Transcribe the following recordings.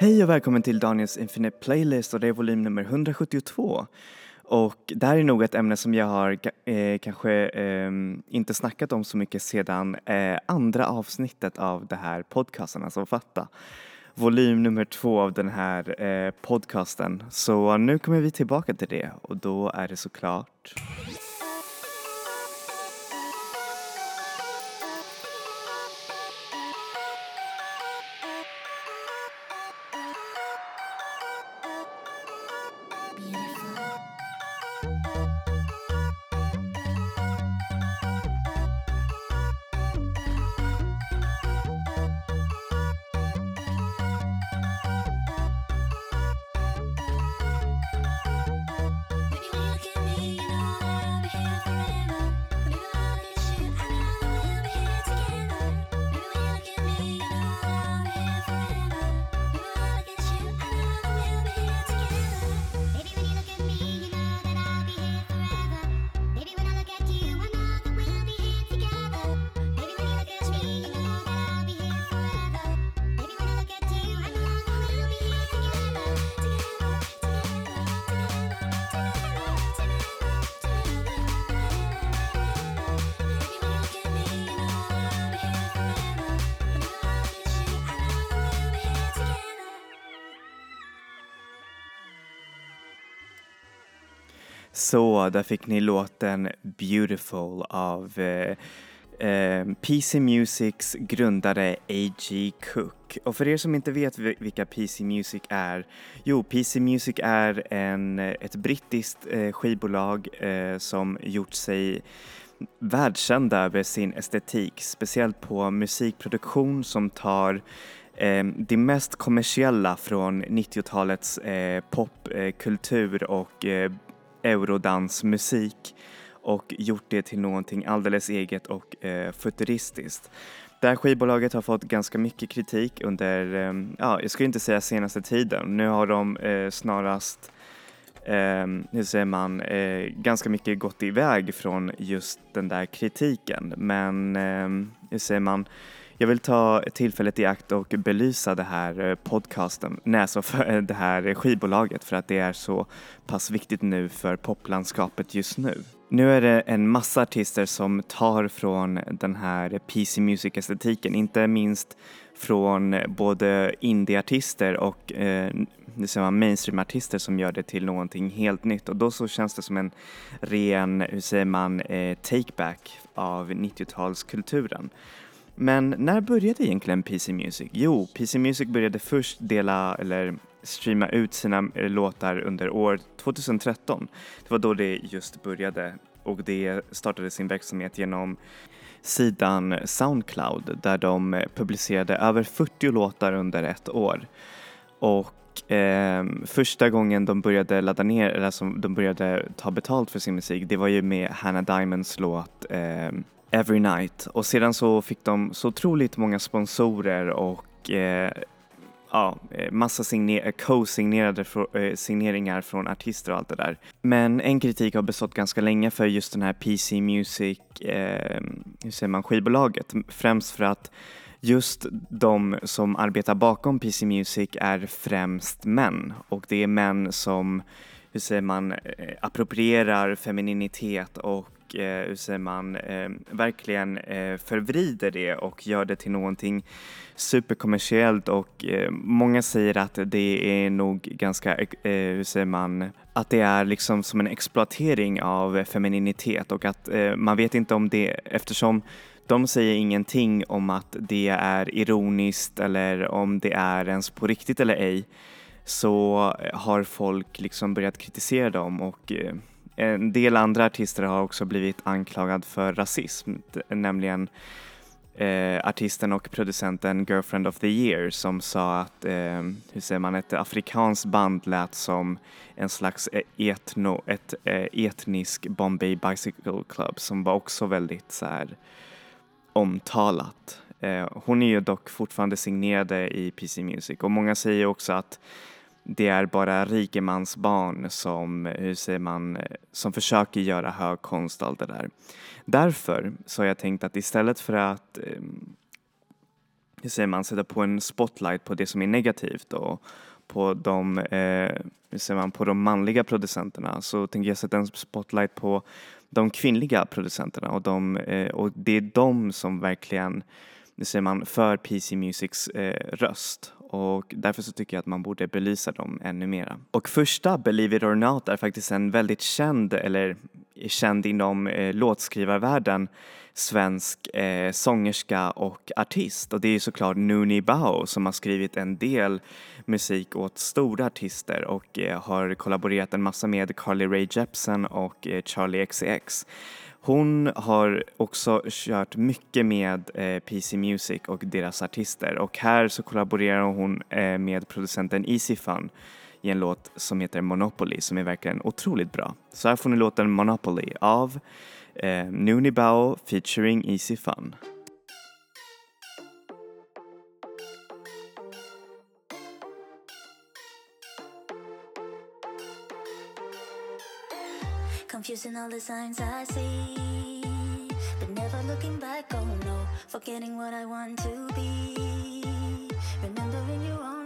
Hej och välkommen till Daniels Infinite Playlist och det är volym nummer 172. Och det här är nog ett ämne som jag har eh, kanske eh, inte snackat om så mycket sedan eh, andra avsnittet av det här podcasten, alltså Fatta. Volym nummer två av den här eh, podcasten. Så nu kommer vi tillbaka till det och då är det såklart Så, där fick ni låten Beautiful av eh, eh, PC Musics grundare A.G. Cook. Och för er som inte vet vilka PC Music är, jo, PC Music är en, ett brittiskt eh, skivbolag eh, som gjort sig världskända över sin estetik, speciellt på musikproduktion som tar eh, det mest kommersiella från 90-talets eh, popkultur och eh, eurodansmusik och gjort det till någonting alldeles eget och eh, futuristiskt. Det här skivbolaget har fått ganska mycket kritik under, eh, ja, jag skulle inte säga senaste tiden. Nu har de eh, snarast, eh, hur säger man, eh, ganska mycket gått iväg från just den där kritiken. Men, eh, hur säger man, jag vill ta tillfället i akt och belysa det här eh, podcasten, nej alltså för eh, det här skivbolaget för att det är så pass viktigt nu för poplandskapet just nu. Nu är det en massa artister som tar från den här PC Music-estetiken, inte minst från både indieartister och eh, mainstreamartister som gör det till någonting helt nytt och då så känns det som en ren, hur säger man, eh, take-back av 90-talskulturen. Men när började egentligen PC Music? Jo, PC Music började först dela eller streama ut sina eh, låtar under år 2013. Det var då det just började och det startade sin verksamhet genom sidan Soundcloud där de eh, publicerade över 40 låtar under ett år. Och eh, första gången de började ladda ner, eller alltså de började ta betalt för sin musik, det var ju med Hannah Diamonds låt eh, Every Night och sedan så fick de så otroligt många sponsorer och eh, ja, eh, massa signer co-signerade eh, signeringar från artister och allt det där. Men en kritik har bestått ganska länge för just den här PC Music, eh, hur säger man, skivbolaget. Främst för att just de som arbetar bakom PC Music är främst män och det är män som, hur säger man, eh, approprierar femininitet och eh, hur säger man, eh, verkligen eh, förvrider det och gör det till någonting superkommersiellt. Och eh, många säger att det är nog ganska, eh, hur säger man, att det är liksom som en exploatering av femininitet. Och att eh, man vet inte om det eftersom de säger ingenting om att det är ironiskt eller om det är ens på riktigt eller ej så har folk liksom börjat kritisera dem och eh, en del andra artister har också blivit anklagad för rasism, nämligen eh, artisten och producenten Girlfriend of the Year som sa att, eh, hur säger man, ett afrikanskt band lät som en slags etno, ett eh, etnisk Bombay Bicycle Club som var också väldigt så här omtalat. Eh, hon är ju dock fortfarande signerade i PC Music och många säger också att det är bara rikemansbarn som, hur säger man, som försöker göra hög konst och allt det där. Därför så har jag tänkt att istället för att eh, hur säger man, sätta på en spotlight på det som är negativt och på de, eh, hur säger man, på de manliga producenterna så tänker jag sätta en spotlight på de kvinnliga producenterna och, de, eh, och det är de som verkligen, nu säger man, för PC Musics eh, röst och därför så tycker jag att man borde belysa dem ännu mera. Och första, Believe it or not, är faktiskt en väldigt känd, eller känd inom eh, låtskrivarvärlden, svensk eh, sångerska och artist och det är såklart Noonie Bao som har skrivit en del musik åt stora artister och eh, har kollaborerat en massa med Carly Rae Jepsen och eh, Charlie XCX. Hon har också kört mycket med eh, PC Music och deras artister och här så kollaborerar hon eh, med producenten Easy Fun i en låt som heter Monopoly som är verkligen otroligt bra. Så här får ni låten Monopoly av eh, Noonie Bao featuring Easy Fun. Confusing all the signs I see. But never looking back, oh no. Forgetting what I want to be. Remembering you your own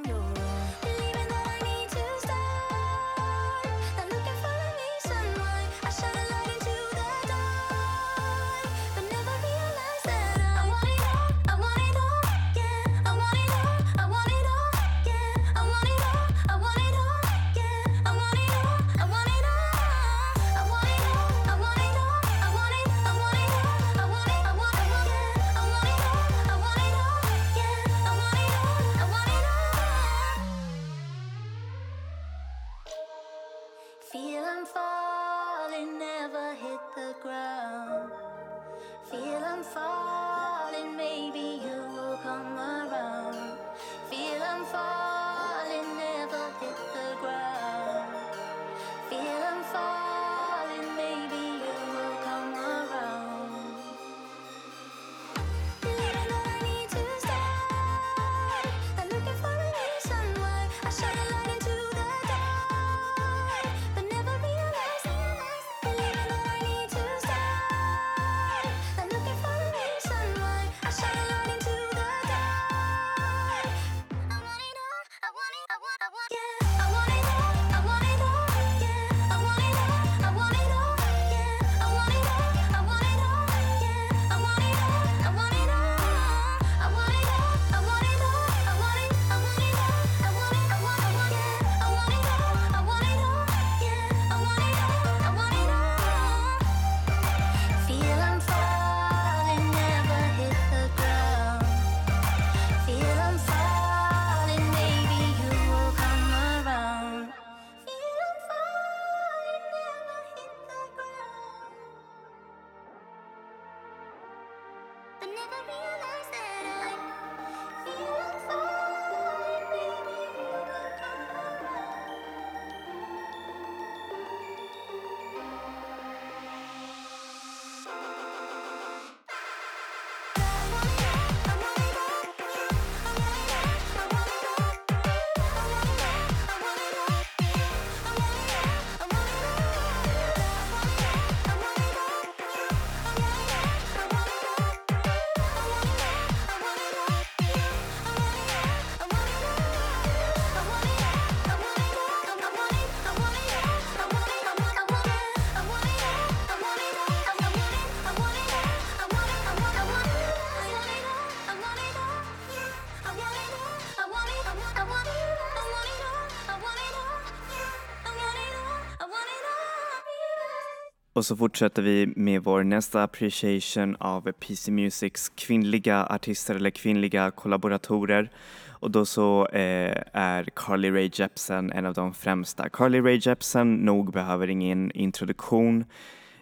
Och så fortsätter vi med vår nästa appreciation av PC Musics kvinnliga artister eller kvinnliga kollaboratorer. Och då så eh, är Carly Rae Jepsen en av de främsta. Carly Rae Jepsen nog behöver ingen introduktion.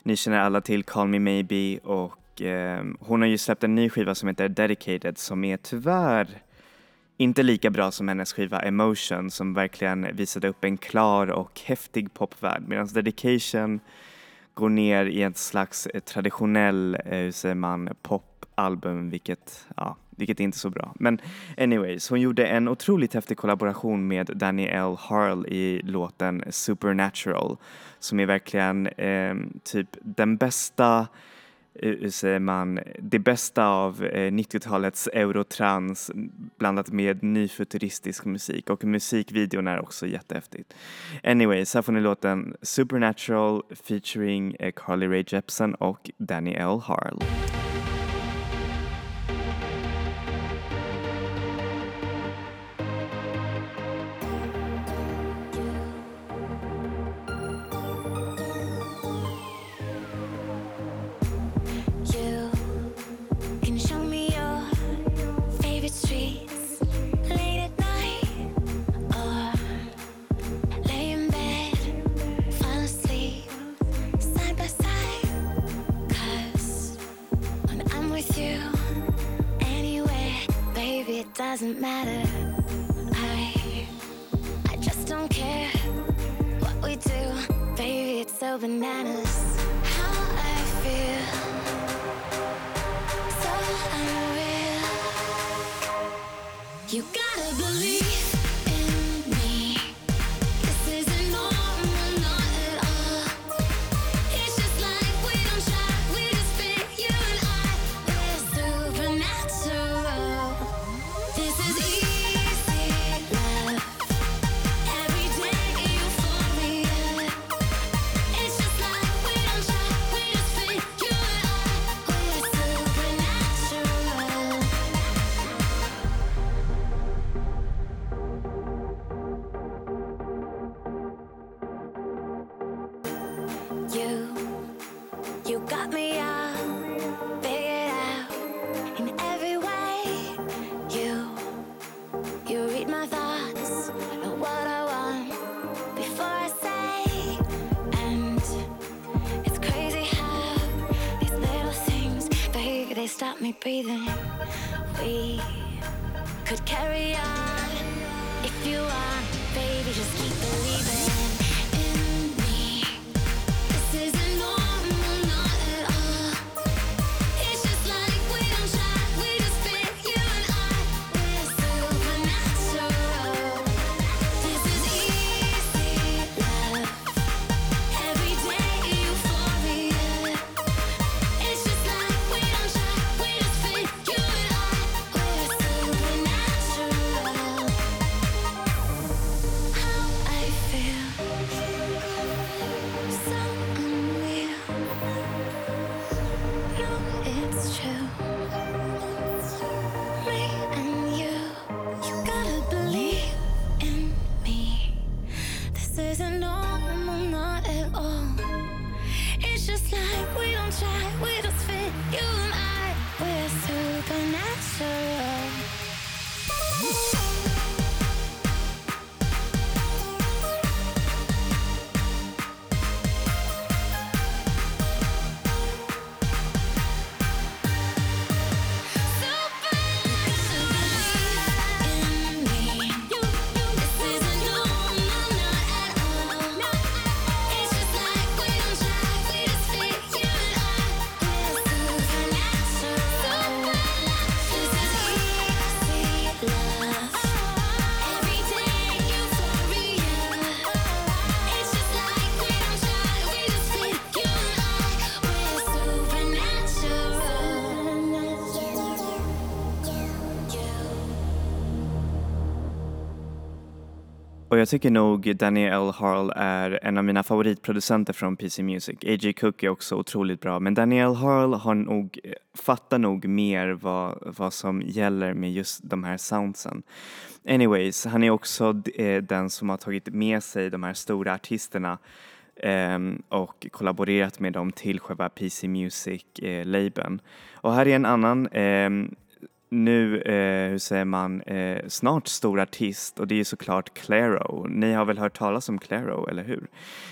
Ni känner alla till Call Me Maybe och eh, hon har ju släppt en ny skiva som heter Dedicated som är tyvärr inte lika bra som hennes skiva Emotion som verkligen visade upp en klar och häftig popvärld medan Dedication går ner i en slags eh, traditionell, eh, hur säger man, popalbum vilket, ja, vilket är inte är så bra. Men anyways, hon gjorde en otroligt häftig kollaboration med Danielle Harl i låten Supernatural som är verkligen eh, typ den bästa hur säger man, det bästa av eh, 90-talets eurotrans blandat med nyfuturistisk musik och musikvideon är också jättehäftigt. Anyways, här får ni låten Supernatural featuring eh, Carly Rae Jepsen och Danny L. Harl. Doesn't matter. I, I just don't care what we do, baby. It's so bananas. Breathing. We jag tycker nog Daniel Harl är en av mina favoritproducenter från PC Music. A.J. Cook är också otroligt bra, men Daniel Harl har nog, eh, fattar nog mer vad, vad som gäller med just de här soundsen. Anyways, han är också eh, den som har tagit med sig de här stora artisterna ehm, och kollaborerat med dem till själva PC Music-labeln. Eh, och här är en annan ehm, nu, eh, hur säger man, eh, snart stor artist och det är såklart Claro. Ni har väl hört talas om Claro, eller hur?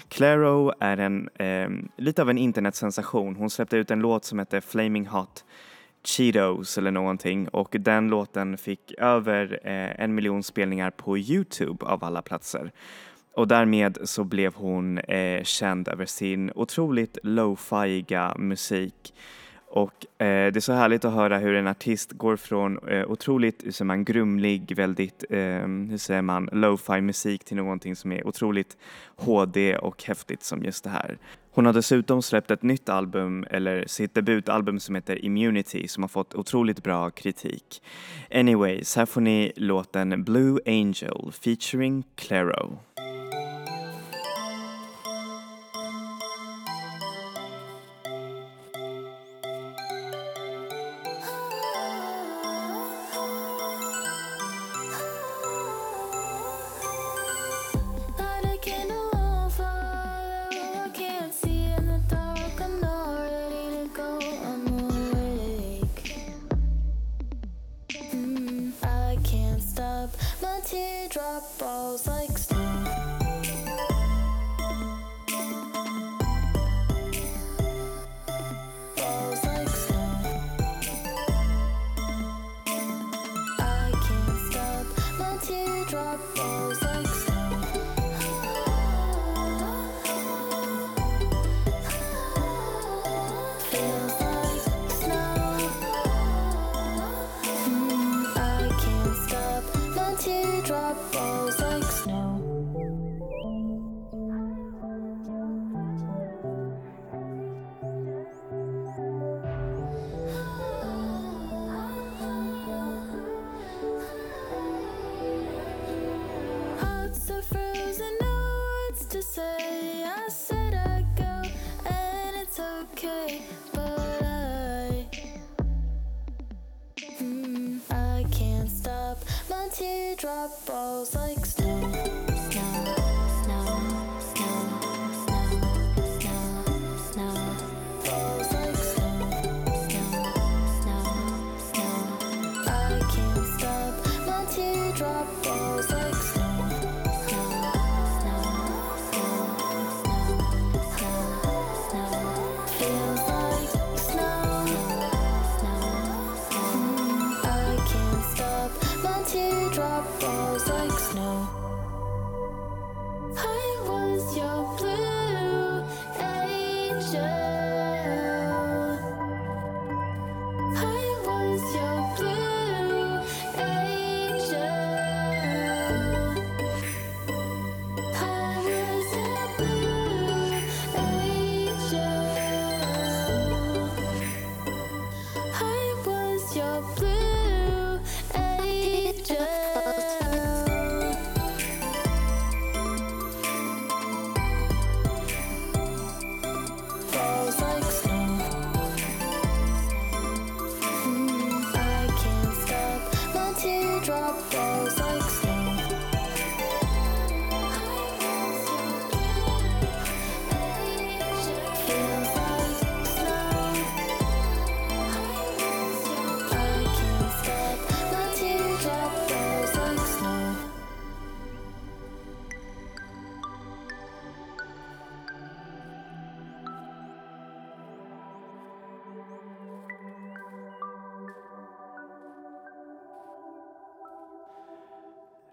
Claro är en, eh, lite av en internetsensation. Hon släppte ut en låt som heter Flaming Hot Cheetos eller någonting och den låten fick över eh, en miljon spelningar på Youtube av alla platser. Och därmed så blev hon eh, känd över sin otroligt lo-fiiga musik och eh, det är så härligt att höra hur en artist går från eh, otroligt, hur säger man, grumlig, väldigt, eh, hur säger man, lo-fi musik till någonting som är otroligt HD och häftigt som just det här. Hon har dessutom släppt ett nytt album, eller sitt debutalbum som heter Immunity som har fått otroligt bra kritik. Anyways, här får ni låten Blue Angel featuring Claro.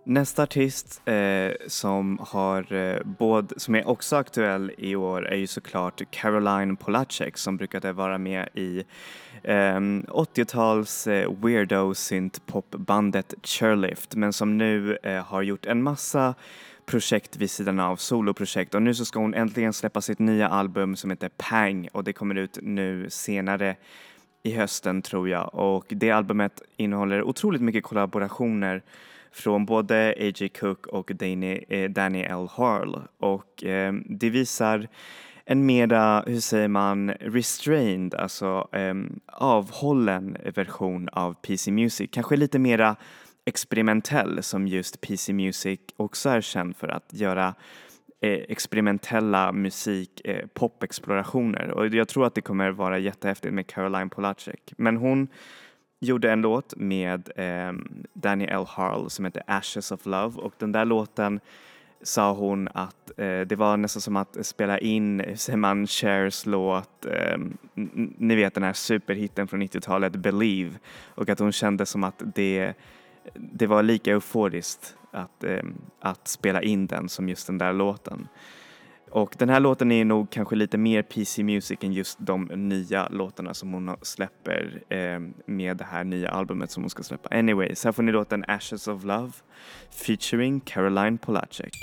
Nästa artist eh, som, har, eh, både, som är också aktuell i år är ju såklart Caroline Polacek som brukade vara med i eh, 80-tals eh, weirdo synthpopbandet Chairlift men som nu eh, har gjort en massa projekt vid sidan av, soloprojekt. Och nu så ska hon äntligen släppa sitt nya album som heter Pang och det kommer ut nu senare i hösten tror jag. Och det albumet innehåller otroligt mycket kollaborationer från både A.J. Cook och Danny, eh, Danny L. Harl och eh, det visar en mera, hur säger man, restrained, alltså eh, avhållen version av PC Music. Kanske lite mera experimentell som just PC Music också är känd för att göra eh, experimentella musik, eh, popexplorationer och jag tror att det kommer vara jättehäftigt med Caroline Polacek. Men hon gjorde en låt med eh, Danny L. Harl som heter Ashes of Love och den där låten sa hon att eh, det var nästan som att spela in, säger man, Chers låt, eh, ni vet den här superhitten från 90-talet, Believe, och att hon kände som att det, det var lika euforiskt att, eh, att spela in den som just den där låten. Och den här låten är nog kanske lite mer PC Music än just de nya låtarna som hon släpper eh, med det här nya albumet som hon ska släppa. Anyways, här får ni låten Ashes of Love featuring Caroline Polacek.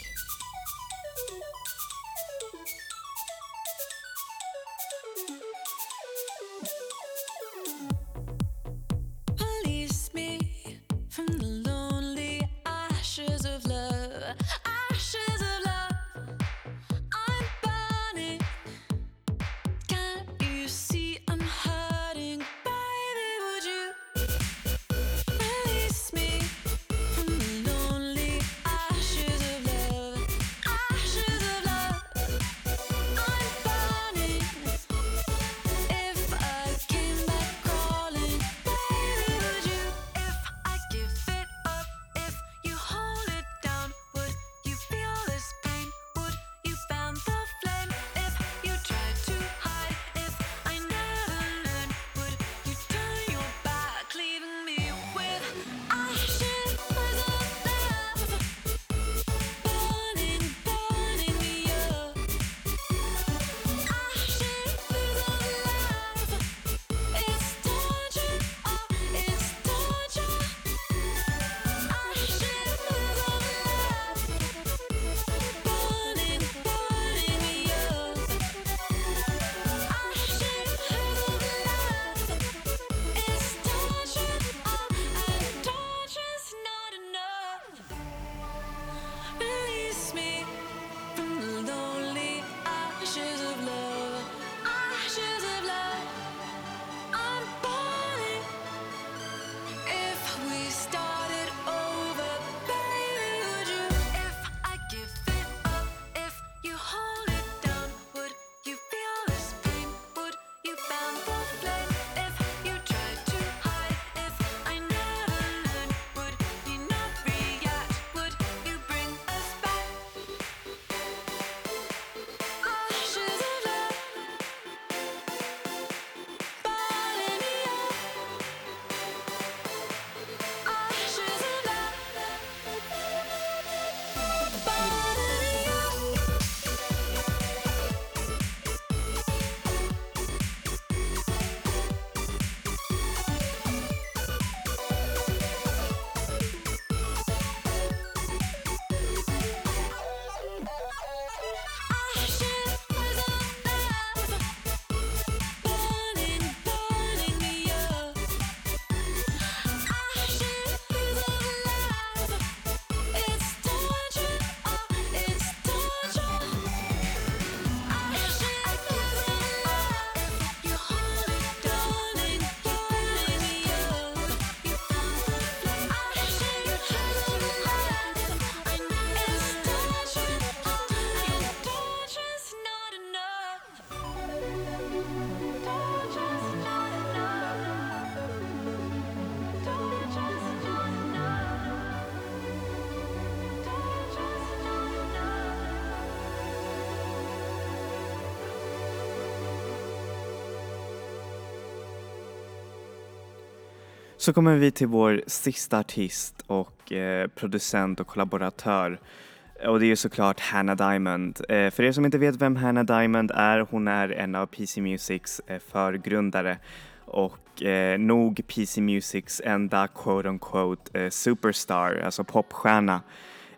Så kommer vi till vår sista artist och eh, producent och kollaboratör. Och det är ju såklart Hannah Diamond. Eh, för er som inte vet vem Hannah Diamond är, hon är en av PC Musics eh, förgrundare och eh, nog PC Musics enda quote on quote eh, superstar, alltså popstjärna eh,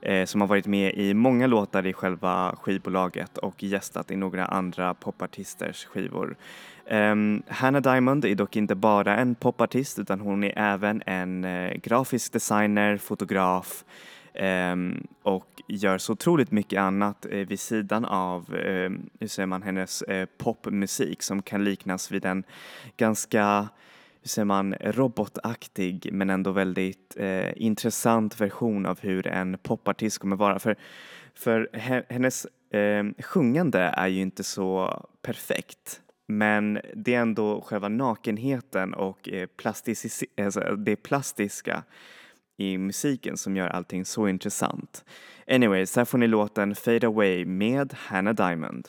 Eh, som har varit med i många låtar i själva skivbolaget och gästat i några andra popartisters skivor. Um, Hannah Diamond är dock inte bara en popartist utan hon är även en eh, grafisk designer, fotograf um, och gör så otroligt mycket annat uh, vid sidan av um, hur säger man, hennes uh, popmusik som kan liknas vid en ganska hur säger man, robotaktig men ändå väldigt eh, intressant version av hur en popartist kommer vara. För, för hennes eh, sjungande är ju inte så perfekt men det är ändå själva nakenheten och eh, alltså det plastiska i musiken som gör allting så intressant. Anyways, här får ni låten Fade Away med Hannah Diamond.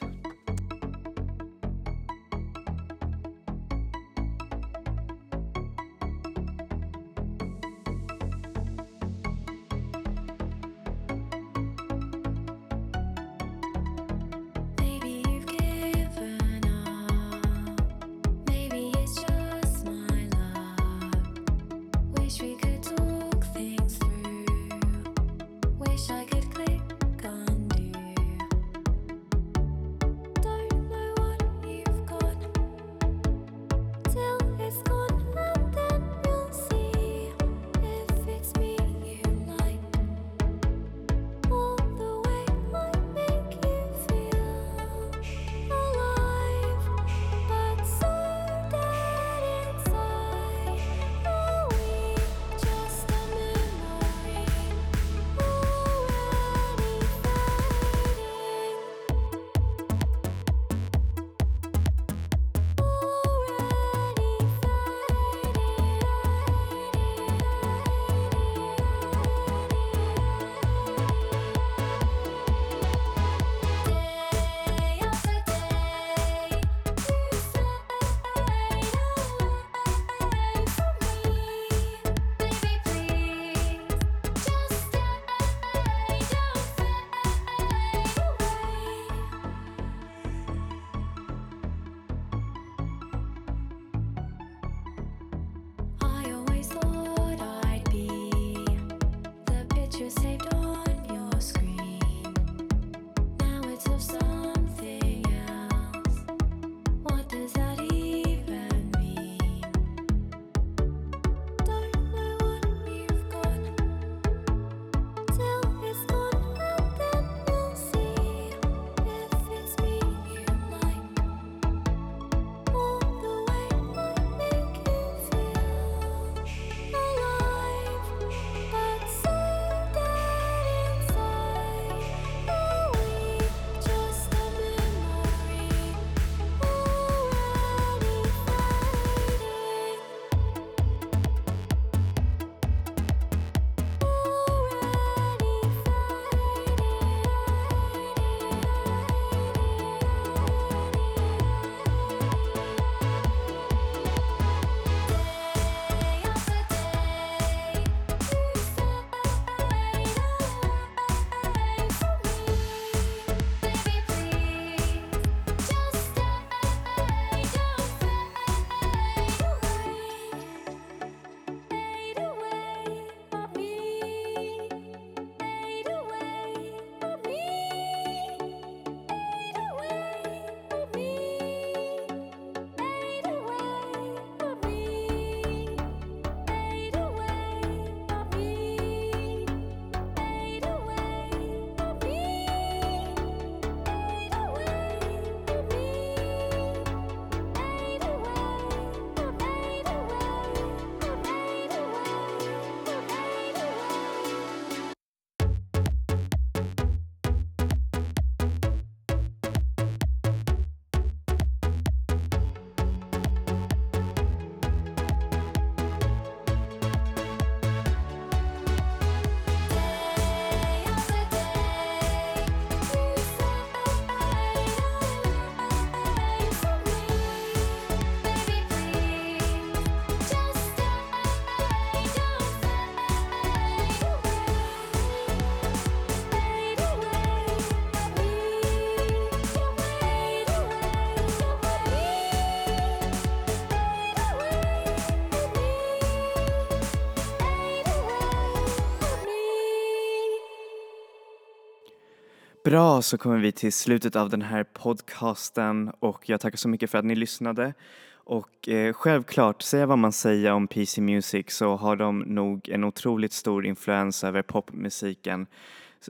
Bra så kommer vi till slutet av den här podcasten och jag tackar så mycket för att ni lyssnade. Och eh, självklart, säga vad man säger om PC Music så har de nog en otroligt stor influens över popmusiken,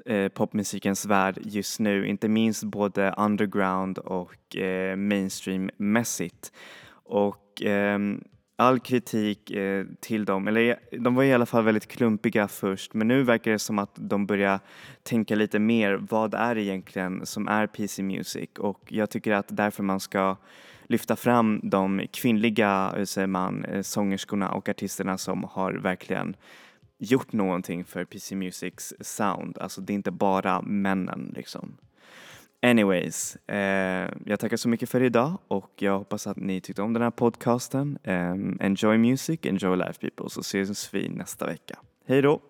eh, popmusikens värld just nu, inte minst både underground och eh, mainstream-mässigt. Och ehm, all kritik eh, till dem, eller eh, de var i alla fall väldigt klumpiga först men nu verkar det som att de börjar tänka lite mer vad är det egentligen som är PC Music och jag tycker att därför man ska lyfta fram de kvinnliga hur säger man, eh, sångerskorna och artisterna som har verkligen gjort någonting för PC Musics sound. Alltså det är inte bara männen liksom. Anyways, eh, jag tackar så mycket för idag och jag hoppas att ni tyckte om den här podcasten. Eh, enjoy music, enjoy life people, så ses vi nästa vecka. Hej då!